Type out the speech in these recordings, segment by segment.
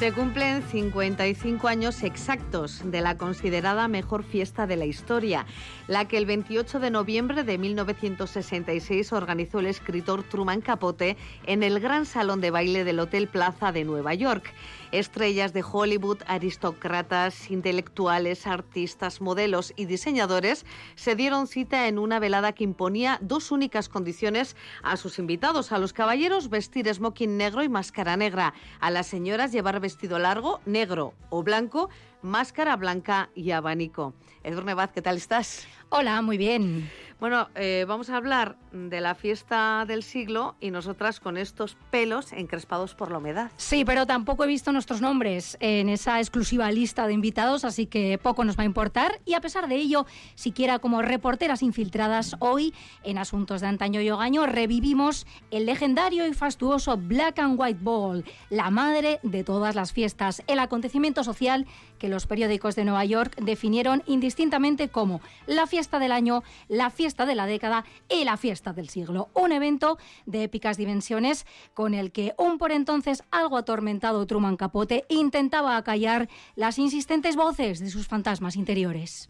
Se cumplen 55 años exactos de la considerada mejor fiesta de la historia, la que el 28 de noviembre de 1966 organizó el escritor Truman Capote en el Gran Salón de Baile del Hotel Plaza de Nueva York. Estrellas de Hollywood, aristócratas, intelectuales, artistas, modelos y diseñadores se dieron cita en una velada que imponía dos únicas condiciones a sus invitados. A los caballeros vestir smoking negro y máscara negra. A las señoras llevar vestido largo, negro o blanco, máscara blanca y abanico. Edurne Baz, ¿qué tal estás? Hola, muy bien. Bueno, eh, vamos a hablar de la fiesta del siglo y nosotras con estos pelos encrespados por la humedad. Sí, pero tampoco he visto nuestros nombres en esa exclusiva lista de invitados, así que poco nos va a importar. Y a pesar de ello, siquiera como reporteras infiltradas, hoy en Asuntos de Antaño y Hogaño revivimos el legendario y fastuoso Black and White Ball, la madre de todas las fiestas, el acontecimiento social que los periódicos de Nueva York definieron indistintamente como la fiesta del año, la fiesta de la década y la fiesta del siglo. Un evento de épicas dimensiones con el que un por entonces algo atormentado Truman Capote intentaba acallar las insistentes voces de sus fantasmas interiores.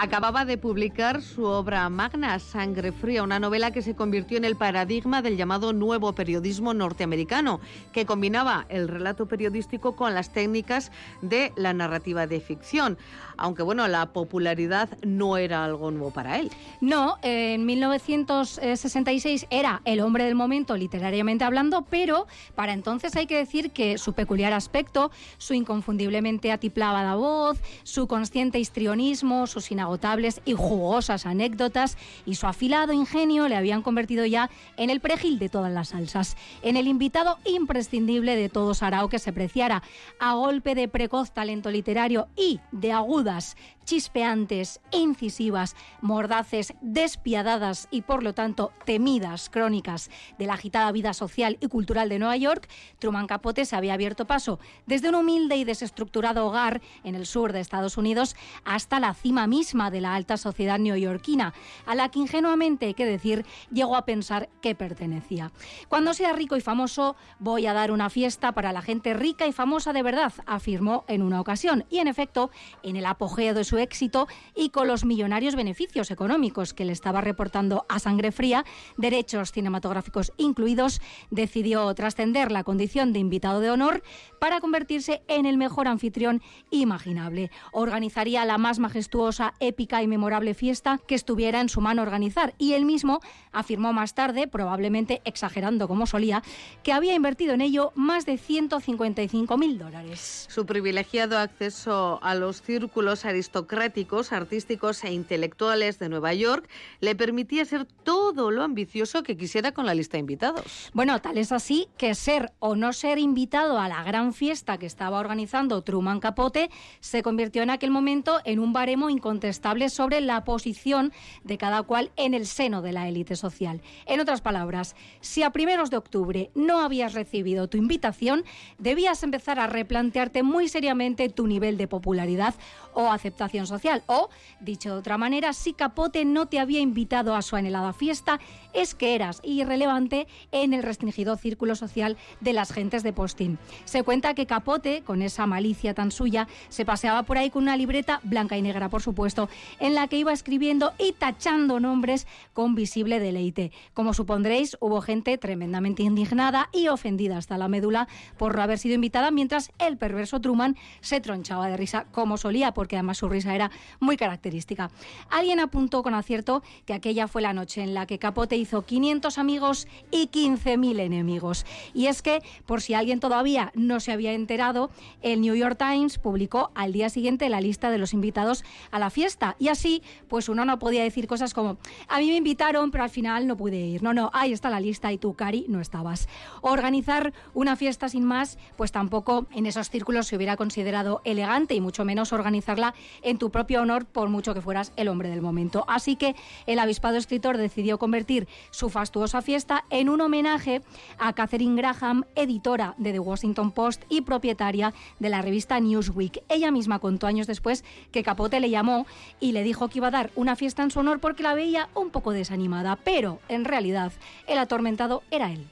Acababa de publicar su obra magna, Sangre Fría, una novela que se convirtió en el paradigma del llamado nuevo periodismo norteamericano, que combinaba el relato periodístico con las técnicas de la narrativa de ficción. Aunque bueno, la popularidad no era algo nuevo para él. No, en 1966 era el hombre del momento literariamente hablando, pero para entonces hay que decir que su peculiar aspecto, su inconfundiblemente atiplada voz, su consciente histrionismo, sus agotables y jugosas anécdotas y su afilado ingenio le habían convertido ya en el perejil de todas las salsas, en el invitado imprescindible de todo Sarao que se preciara a golpe de precoz talento literario y de agudas, chispeantes, incisivas, mordaces, despiadadas y por lo tanto temidas crónicas de la agitada vida social y cultural de Nueva York, Truman Capote se había abierto paso desde un humilde y desestructurado hogar en el sur de Estados Unidos hasta la cima misma de la alta sociedad neoyorquina, a la que ingenuamente, hay que decir, llegó a pensar que pertenecía. Cuando sea rico y famoso, voy a dar una fiesta para la gente rica y famosa de verdad, afirmó en una ocasión. Y en efecto, en el apogeo de su éxito y con los millonarios beneficios económicos que le estaba reportando a sangre fría, derechos cinematográficos incluidos, decidió trascender la condición de invitado de honor para convertirse en el mejor anfitrión imaginable. Organizaría la más majestuosa épica y memorable fiesta que estuviera en su mano organizar. Y él mismo afirmó más tarde, probablemente exagerando como solía, que había invertido en ello más de 155 mil dólares. Su privilegiado acceso a los círculos aristocráticos, artísticos e intelectuales de Nueva York le permitía ser todo lo ambicioso que quisiera con la lista de invitados. Bueno, tal es así que ser o no ser invitado a la gran fiesta que estaba organizando Truman Capote se convirtió en aquel momento en un baremo incontestable sobre la posición de cada cual en el seno de la élite social. En otras palabras, si a primeros de octubre no habías recibido tu invitación, debías empezar a replantearte muy seriamente tu nivel de popularidad o aceptación social. O, dicho de otra manera, si Capote no te había invitado a su anhelada fiesta, es que eras irrelevante en el restringido círculo social de las gentes de postín. Se cuenta que Capote, con esa malicia tan suya, se paseaba por ahí con una libreta blanca y negra, por supuesto, en la que iba escribiendo y tachando nombres con visible deleite. Como supondréis, hubo gente tremendamente indignada y ofendida hasta la médula por no haber sido invitada, mientras el perverso Truman se tronchaba de risa como solía, porque además su risa era muy característica. Alguien apuntó con acierto que aquella fue la noche en la que Capote hizo 500 amigos y 15.000 enemigos. Y es que, por si alguien todavía no se había enterado, el New York Times publicó al día siguiente la lista de los invitados a la fiesta. Y así, pues uno no podía decir cosas como, a mí me invitaron, pero al final no pude ir. No, no, ahí está la lista y tú, Cari, no estabas. Organizar una fiesta sin más, pues tampoco en esos círculos se hubiera considerado elegante y mucho menos organizarla en tu propio honor, por mucho que fueras el hombre del momento. Así que el avispado escritor decidió convertir su fastuosa fiesta en un homenaje a Catherine Graham, editora de The Washington Post y propietaria de la revista Newsweek. Ella misma contó años después que Capote le llamó y le dijo que iba a dar una fiesta en su honor porque la veía un poco desanimada, pero en realidad el atormentado era él.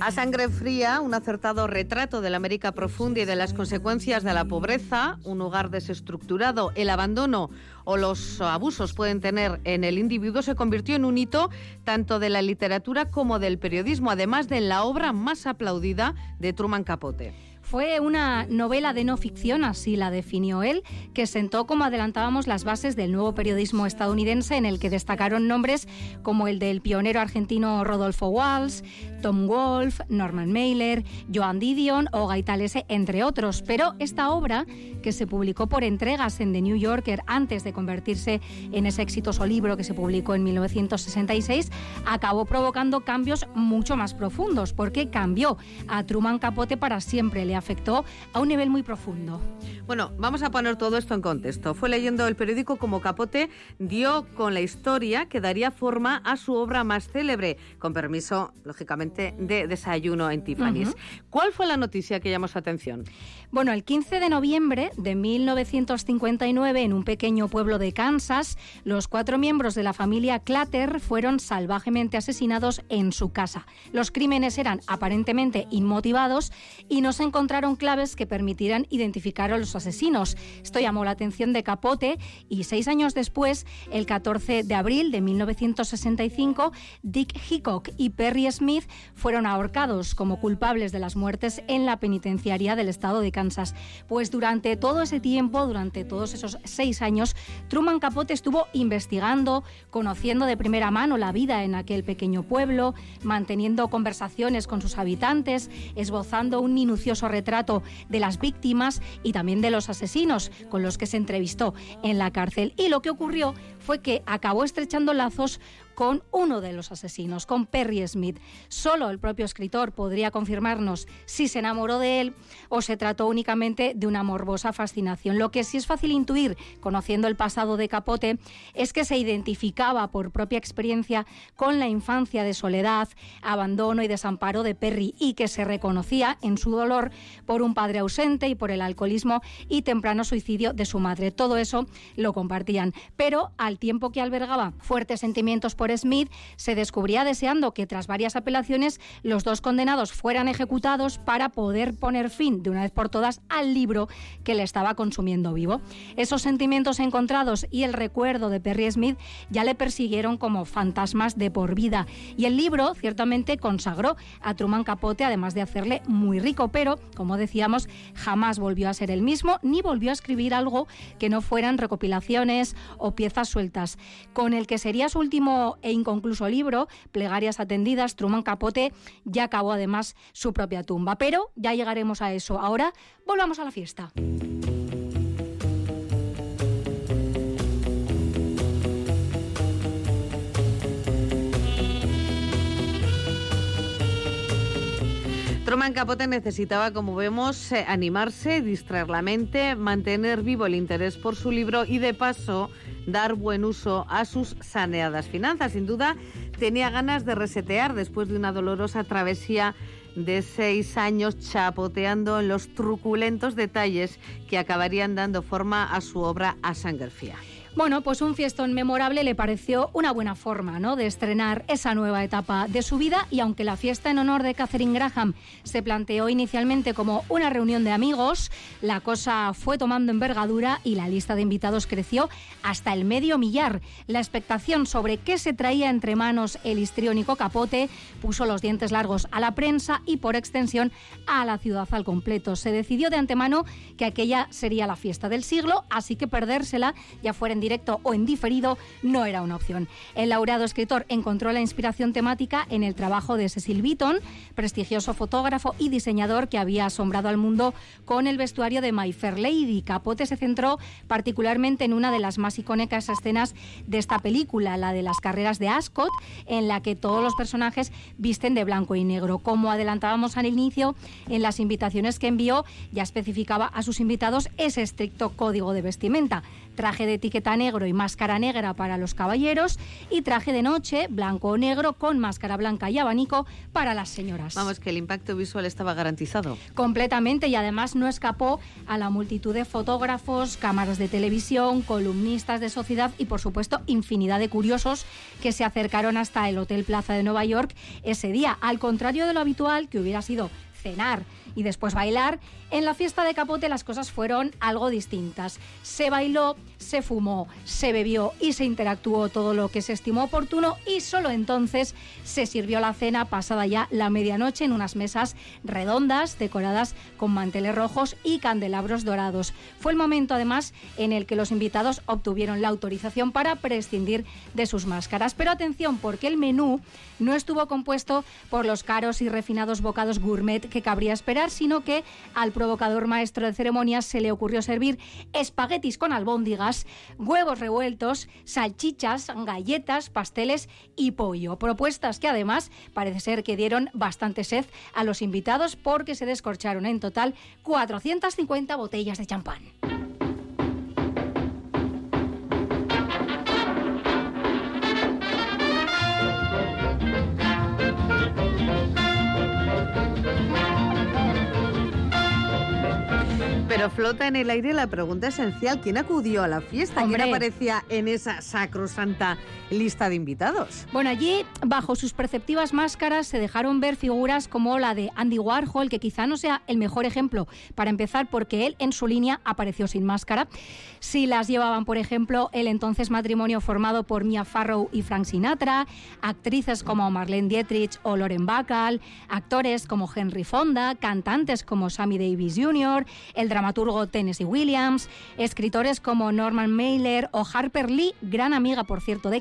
A sangre fría, un acertado retrato de la América profunda y de las consecuencias de la pobreza, un hogar desestructurado, el abandono o los abusos pueden tener en el individuo se convirtió en un hito tanto de la literatura como del periodismo, además de la obra más aplaudida de Truman Capote. Fue una novela de no ficción, así la definió él, que sentó, como adelantábamos, las bases del nuevo periodismo estadounidense en el que destacaron nombres como el del pionero argentino Rodolfo Walsh, Tom Wolfe, Norman Mailer, Joan Didion o Gaitalese, entre otros. Pero esta obra, que se publicó por entregas en The New Yorker antes de convertirse en ese exitoso libro que se publicó en 1966, acabó provocando cambios mucho más profundos, porque cambió a Truman Capote para siempre. Afectó a un nivel muy profundo. Bueno, vamos a poner todo esto en contexto. Fue leyendo el periódico como Capote dio con la historia que daría forma a su obra más célebre, con permiso, lógicamente, de Desayuno en Tiffany's. ¿Cuál fue la noticia que llamó su atención? Bueno, el 15 de noviembre de 1959, en un pequeño pueblo de Kansas, los cuatro miembros de la familia Clatter fueron salvajemente asesinados en su casa. Los crímenes eran aparentemente inmotivados y no se encontraron claves que permitieran identificar a los asesinos. Esto llamó la atención de Capote y seis años después, el 14 de abril de 1965, Dick Hickok y Perry Smith fueron ahorcados como culpables de las muertes en la penitenciaría del estado de Kansas. Pues durante todo ese tiempo, durante todos esos seis años, Truman Capote estuvo investigando, conociendo de primera mano la vida en aquel pequeño pueblo, manteniendo conversaciones con sus habitantes, esbozando un minucioso retrato de las víctimas y también de los asesinos con los que se entrevistó en la cárcel. Y lo que ocurrió fue que acabó estrechando lazos con uno de los asesinos, con Perry Smith. Solo el propio escritor podría confirmarnos si se enamoró de él o se trató únicamente de una morbosa fascinación. Lo que sí es fácil intuir, conociendo el pasado de Capote, es que se identificaba por propia experiencia con la infancia de soledad, abandono y desamparo de Perry y que se reconocía en su dolor por un padre ausente y por el alcoholismo y temprano suicidio de su madre. Todo eso lo compartían, pero al tiempo que albergaba fuertes sentimientos por Smith, se descubría deseando que tras varias apelaciones los dos condenados fueran ejecutados para poder poner fin de una vez por todas al libro que le estaba consumiendo vivo. Esos sentimientos encontrados y el recuerdo de Perry Smith ya le persiguieron como fantasmas de por vida y el libro ciertamente consagró a Truman Capote además de hacerle muy rico, pero como decíamos jamás volvió a ser el mismo ni volvió a escribir algo que no fueran recopilaciones o piezas sueltas. Con el que sería su último e inconcluso libro, Plegarias Atendidas, Truman Capote ya acabó además su propia tumba. Pero ya llegaremos a eso. Ahora volvamos a la fiesta. Truman Capote necesitaba, como vemos, eh, animarse, distraer la mente, mantener vivo el interés por su libro y, de paso, dar buen uso a sus saneadas finanzas. Sin duda, tenía ganas de resetear después de una dolorosa travesía de seis años chapoteando en los truculentos detalles que acabarían dando forma a su obra A Sangre Fría. Bueno, pues un fiestón memorable le pareció una buena forma ¿no? de estrenar esa nueva etapa de su vida y aunque la fiesta en honor de Catherine Graham se planteó inicialmente como una reunión de amigos, la cosa fue tomando envergadura y la lista de invitados creció hasta el medio millar. La expectación sobre qué se traía entre manos el histriónico capote puso los dientes largos a la prensa y por extensión a la ciudad al completo. Se decidió de antemano que aquella sería la fiesta del siglo, así que perdérsela, ya fuera en directo o en diferido, no era una opción. El laureado escritor encontró la inspiración temática en el trabajo de Cecil Beaton, prestigioso fotógrafo y diseñador que había asombrado al mundo con el vestuario de My Fair Lady. Capote se centró particularmente en una de las más icónicas escenas de esta película, la de las carreras de Ascot, en la que todos los personajes visten de blanco y negro. Como adelantábamos al inicio, en las invitaciones que envió ya especificaba a sus invitados ese estricto código de vestimenta traje de etiqueta negro y máscara negra para los caballeros y traje de noche blanco o negro con máscara blanca y abanico para las señoras. Vamos, que el impacto visual estaba garantizado. Completamente y además no escapó a la multitud de fotógrafos, cámaras de televisión, columnistas de sociedad y por supuesto infinidad de curiosos que se acercaron hasta el Hotel Plaza de Nueva York ese día, al contrario de lo habitual que hubiera sido cenar y después bailar, en la fiesta de Capote las cosas fueron algo distintas. Se bailó, se fumó, se bebió y se interactuó todo lo que se estimó oportuno y solo entonces se sirvió la cena pasada ya la medianoche en unas mesas redondas decoradas con manteles rojos y candelabros dorados. Fue el momento además en el que los invitados obtuvieron la autorización para prescindir de sus máscaras. Pero atención porque el menú no estuvo compuesto por los caros y refinados bocados gourmet que cabría esperar, sino que al provocador maestro de ceremonias se le ocurrió servir espaguetis con albóndigas, huevos revueltos, salchichas, galletas, pasteles y pollo. Propuestas que además parece ser que dieron bastante sed a los invitados porque se descorcharon en total 450 botellas de champán. Pero flota en el aire la pregunta esencial, ¿quién acudió a la fiesta? ¿Quién aparecía en esa sacrosanta lista de invitados? Bueno, allí, bajo sus perceptivas máscaras, se dejaron ver figuras como la de Andy Warhol, que quizá no sea el mejor ejemplo para empezar, porque él en su línea apareció sin máscara. Si las llevaban, por ejemplo, el entonces matrimonio formado por Mia Farrow y Frank Sinatra, actrices como Marlene Dietrich o Lauren Bacall, actores como Henry Fonda, cantantes como Sammy Davis Jr., el dramaturgo Tennessee Williams, escritores como Norman Mailer o Harper Lee, gran amiga, por cierto, de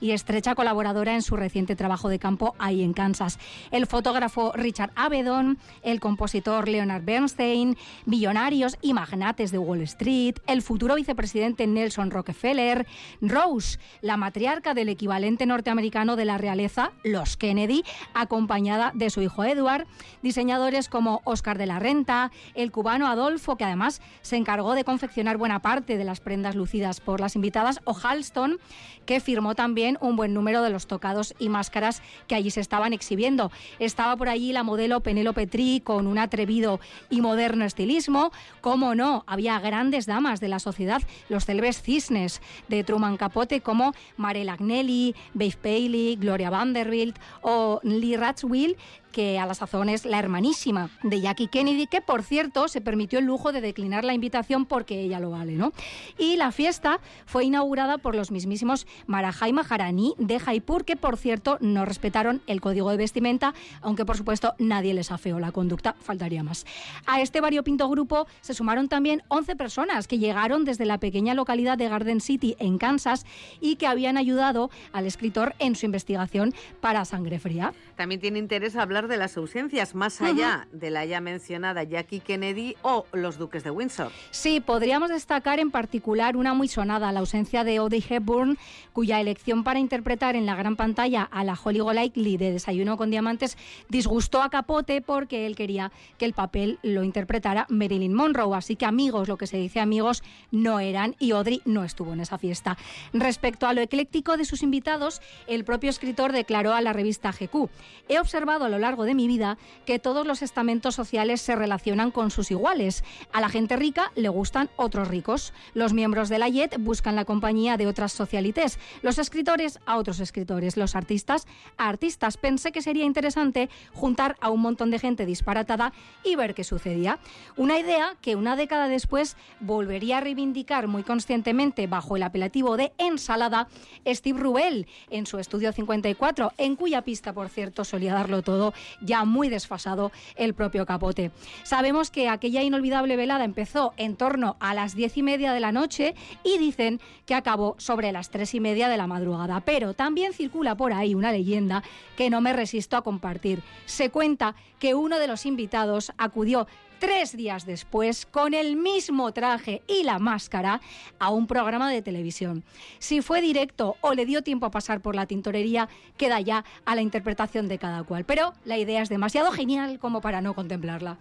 Y estrecha colaboradora en su reciente trabajo de campo ahí en Kansas. El fotógrafo Richard Avedon, el compositor Leonard Bernstein, billonarios y magnates de Wall Street, el futuro vicepresidente Nelson Rockefeller, Rose, la matriarca del equivalente norteamericano de la realeza, los Kennedy, acompañada de su hijo Edward, diseñadores como Oscar de la Renta, el cubano Adolfo, que además se encargó de confeccionar buena parte de las prendas lucidas por las invitadas, o Halston, que firmó también un buen número de los tocados y máscaras que allí se estaban exhibiendo. Estaba por allí la modelo Penélope Tri con un atrevido y moderno estilismo. Cómo no, había grandes damas de la sociedad, los célebres cisnes de Truman Capote como Marella Agnelli, Babe Paley, Gloria Vanderbilt o Lee Ratzwill que a la sazón es la hermanísima de Jackie Kennedy, que por cierto se permitió el lujo de declinar la invitación porque ella lo vale, ¿no? Y la fiesta fue inaugurada por los mismísimos Marajá y Maharani de Jaipur, que por cierto no respetaron el código de vestimenta, aunque por supuesto nadie les afeó la conducta, faltaría más. A este variopinto grupo se sumaron también 11 personas que llegaron desde la pequeña localidad de Garden City en Kansas y que habían ayudado al escritor en su investigación para Sangre Fría. También tiene interés hablar de las ausencias más allá de la ya mencionada Jackie Kennedy o los duques de Windsor. Sí, podríamos destacar en particular una muy sonada, la ausencia de Audrey Hepburn, cuya elección para interpretar en la gran pantalla a la Holly Golightly de Desayuno con Diamantes disgustó a Capote porque él quería que el papel lo interpretara Marilyn Monroe. Así que amigos, lo que se dice amigos, no eran y Audrey no estuvo en esa fiesta. Respecto a lo ecléctico de sus invitados, el propio escritor declaró a la revista GQ, he observado a lo largo largo de mi vida que todos los estamentos sociales se relacionan con sus iguales. A la gente rica le gustan otros ricos. Los miembros de la YET buscan la compañía de otras socialites. Los escritores a otros escritores. Los artistas a artistas. Pensé que sería interesante juntar a un montón de gente disparatada y ver qué sucedía. Una idea que una década después volvería a reivindicar muy conscientemente bajo el apelativo de ensalada Steve Rubel en su estudio 54, en cuya pista, por cierto, solía darlo todo, ya muy desfasado el propio Capote. Sabemos que aquella inolvidable velada empezó en torno a las diez y media de la noche y dicen que acabó sobre las tres y media de la madrugada, pero también circula por ahí una leyenda que no me resisto a compartir. Se cuenta que uno de los invitados acudió tres días después, con el mismo traje y la máscara, a un programa de televisión. Si fue directo o le dio tiempo a pasar por la tintorería, queda ya a la interpretación de cada cual. Pero la idea es demasiado genial como para no contemplarla.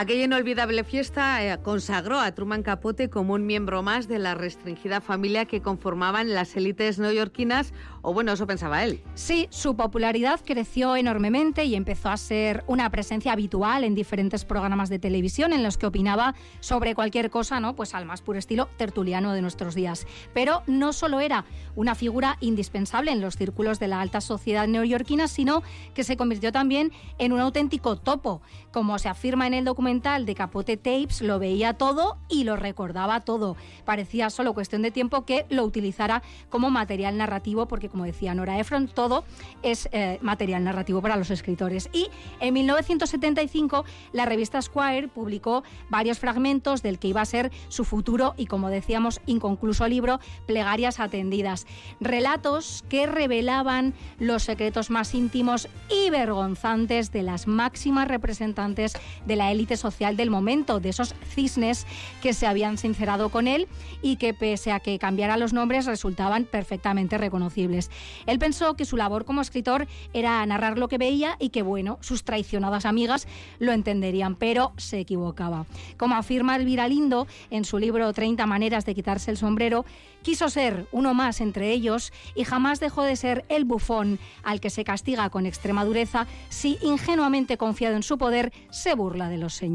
Aquella inolvidable fiesta eh, consagró a Truman Capote como un miembro más de la restringida familia que conformaban las élites neoyorquinas, o bueno, eso pensaba él. Sí, su popularidad creció enormemente y empezó a ser una presencia habitual en diferentes programas de televisión en los que opinaba sobre cualquier cosa, ¿no? Pues al más puro estilo tertuliano de nuestros días. Pero no solo era una figura indispensable en los círculos de la alta sociedad neoyorquina, sino que se convirtió también en un auténtico topo, como se afirma en el documento de Capote Tapes lo veía todo y lo recordaba todo. Parecía solo cuestión de tiempo que lo utilizara como material narrativo, porque como decía Nora Ephron, todo es eh, material narrativo para los escritores. Y en 1975 la revista Squire publicó varios fragmentos del que iba a ser su futuro y, como decíamos, inconcluso libro, Plegarias Atendidas. Relatos que revelaban los secretos más íntimos y vergonzantes de las máximas representantes de la élite social del momento, de esos cisnes que se habían sincerado con él y que pese a que cambiara los nombres resultaban perfectamente reconocibles. Él pensó que su labor como escritor era narrar lo que veía y que, bueno, sus traicionadas amigas lo entenderían, pero se equivocaba. Como afirma Elvira Lindo en su libro 30 maneras de quitarse el sombrero, quiso ser uno más entre ellos y jamás dejó de ser el bufón al que se castiga con extrema dureza si ingenuamente confiado en su poder se burla de los señores.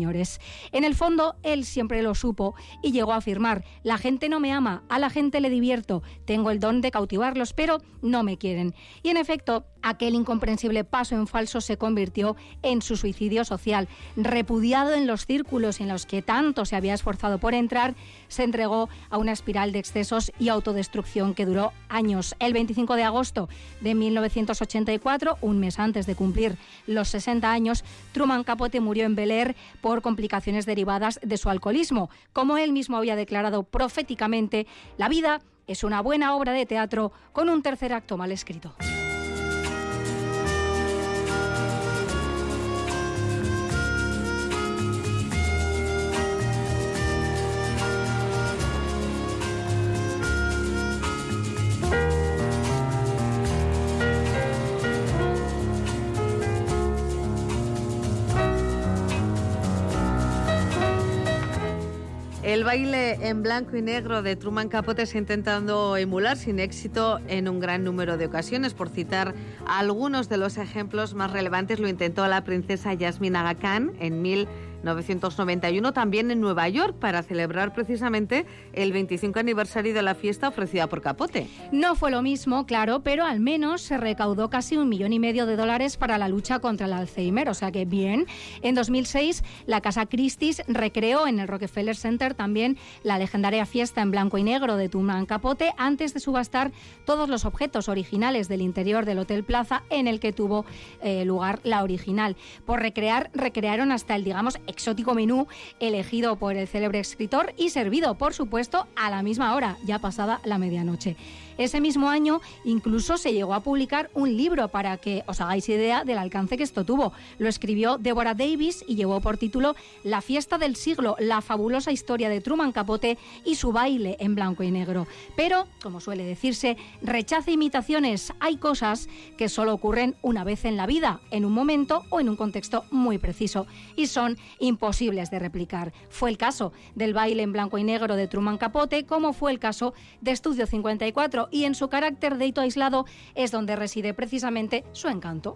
En el fondo, él siempre lo supo y llegó a afirmar, la gente no me ama, a la gente le divierto, tengo el don de cautivarlos, pero no me quieren. Y en efecto, aquel incomprensible paso en falso se convirtió en su suicidio social. Repudiado en los círculos en los que tanto se había esforzado por entrar, se entregó a una espiral de excesos y autodestrucción que duró años. El 25 de agosto de 1984, un mes antes de cumplir los 60 años, Truman Capote murió en Bel Air por complicaciones derivadas de su alcoholismo. Como él mismo había declarado proféticamente, la vida es una buena obra de teatro con un tercer acto mal escrito. Baile en blanco y negro de Truman Capote se intentando emular sin éxito en un gran número de ocasiones. Por citar algunos de los ejemplos más relevantes, lo intentó la princesa Yasmin Aga Khan en 1991, también en Nueva York, para celebrar precisamente el 25 aniversario de la fiesta ofrecida por Capote. No fue lo mismo, claro, pero al menos se recaudó casi un millón y medio de dólares para la lucha contra el Alzheimer, o sea que bien. En 2006, la Casa Christie's recreó en el Rockefeller Center también la legendaria fiesta en blanco y negro de Truman Capote antes de subastar todos los objetos originales del interior del Hotel Plaza en el que tuvo eh, lugar la original. Por recrear, recrearon hasta el, digamos, exótico menú elegido por el célebre escritor y servido, por supuesto, a la misma hora, ya pasada la medianoche. Ese mismo año incluso se llegó a publicar un libro para que os hagáis idea del alcance que esto tuvo. Lo escribió Deborah Davis y llevó por título La fiesta del siglo, la fabulosa historia de Truman Capote y su baile en blanco y negro. Pero, como suele decirse, rechaza imitaciones. Hay cosas que solo ocurren una vez en la vida, en un momento o en un contexto muy preciso, y son imposibles de replicar. Fue el caso del baile en blanco y negro de Truman Capote, como fue el caso de Estudio 54 y en su carácter de hito aislado es donde reside precisamente su encanto.